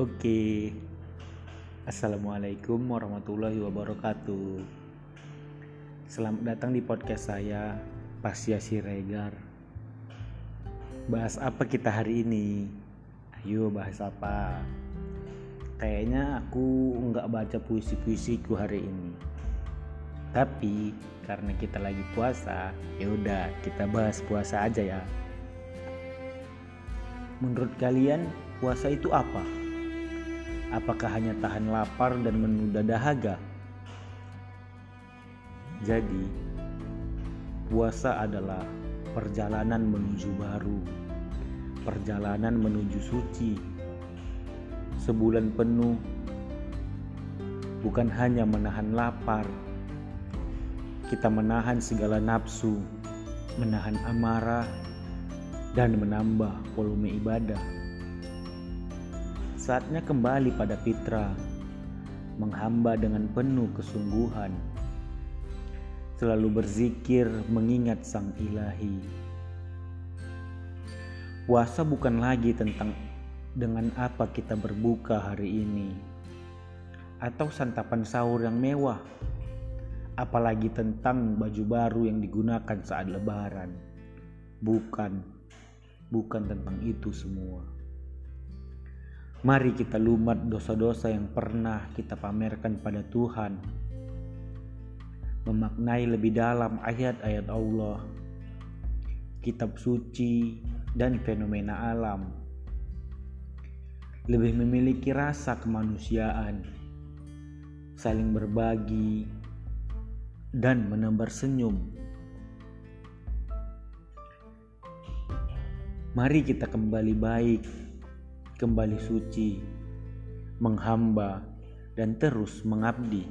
Oke. Assalamualaikum warahmatullahi wabarakatuh. Selamat datang di podcast saya, Pasya Siregar. Bahas apa kita hari ini? Ayo bahas apa? Kayaknya aku nggak baca puisi-puisiku hari ini. Tapi karena kita lagi puasa, ya udah kita bahas puasa aja ya. Menurut kalian, puasa itu apa? Apakah hanya tahan lapar dan menunda dahaga? Jadi, puasa adalah perjalanan menuju baru, perjalanan menuju suci. Sebulan penuh bukan hanya menahan lapar, kita menahan segala nafsu, menahan amarah, dan menambah volume ibadah. Saatnya kembali pada fitrah, menghamba dengan penuh kesungguhan, selalu berzikir mengingat Sang Ilahi. Puasa bukan lagi tentang dengan apa kita berbuka hari ini, atau santapan sahur yang mewah, apalagi tentang baju baru yang digunakan saat Lebaran. Bukan bukan tentang itu semua. Mari kita lumat dosa-dosa yang pernah kita pamerkan pada Tuhan. Memaknai lebih dalam ayat-ayat Allah, kitab suci, dan fenomena alam. Lebih memiliki rasa kemanusiaan, saling berbagi, dan menebar senyum Mari kita kembali baik, kembali suci, menghamba, dan terus mengabdi.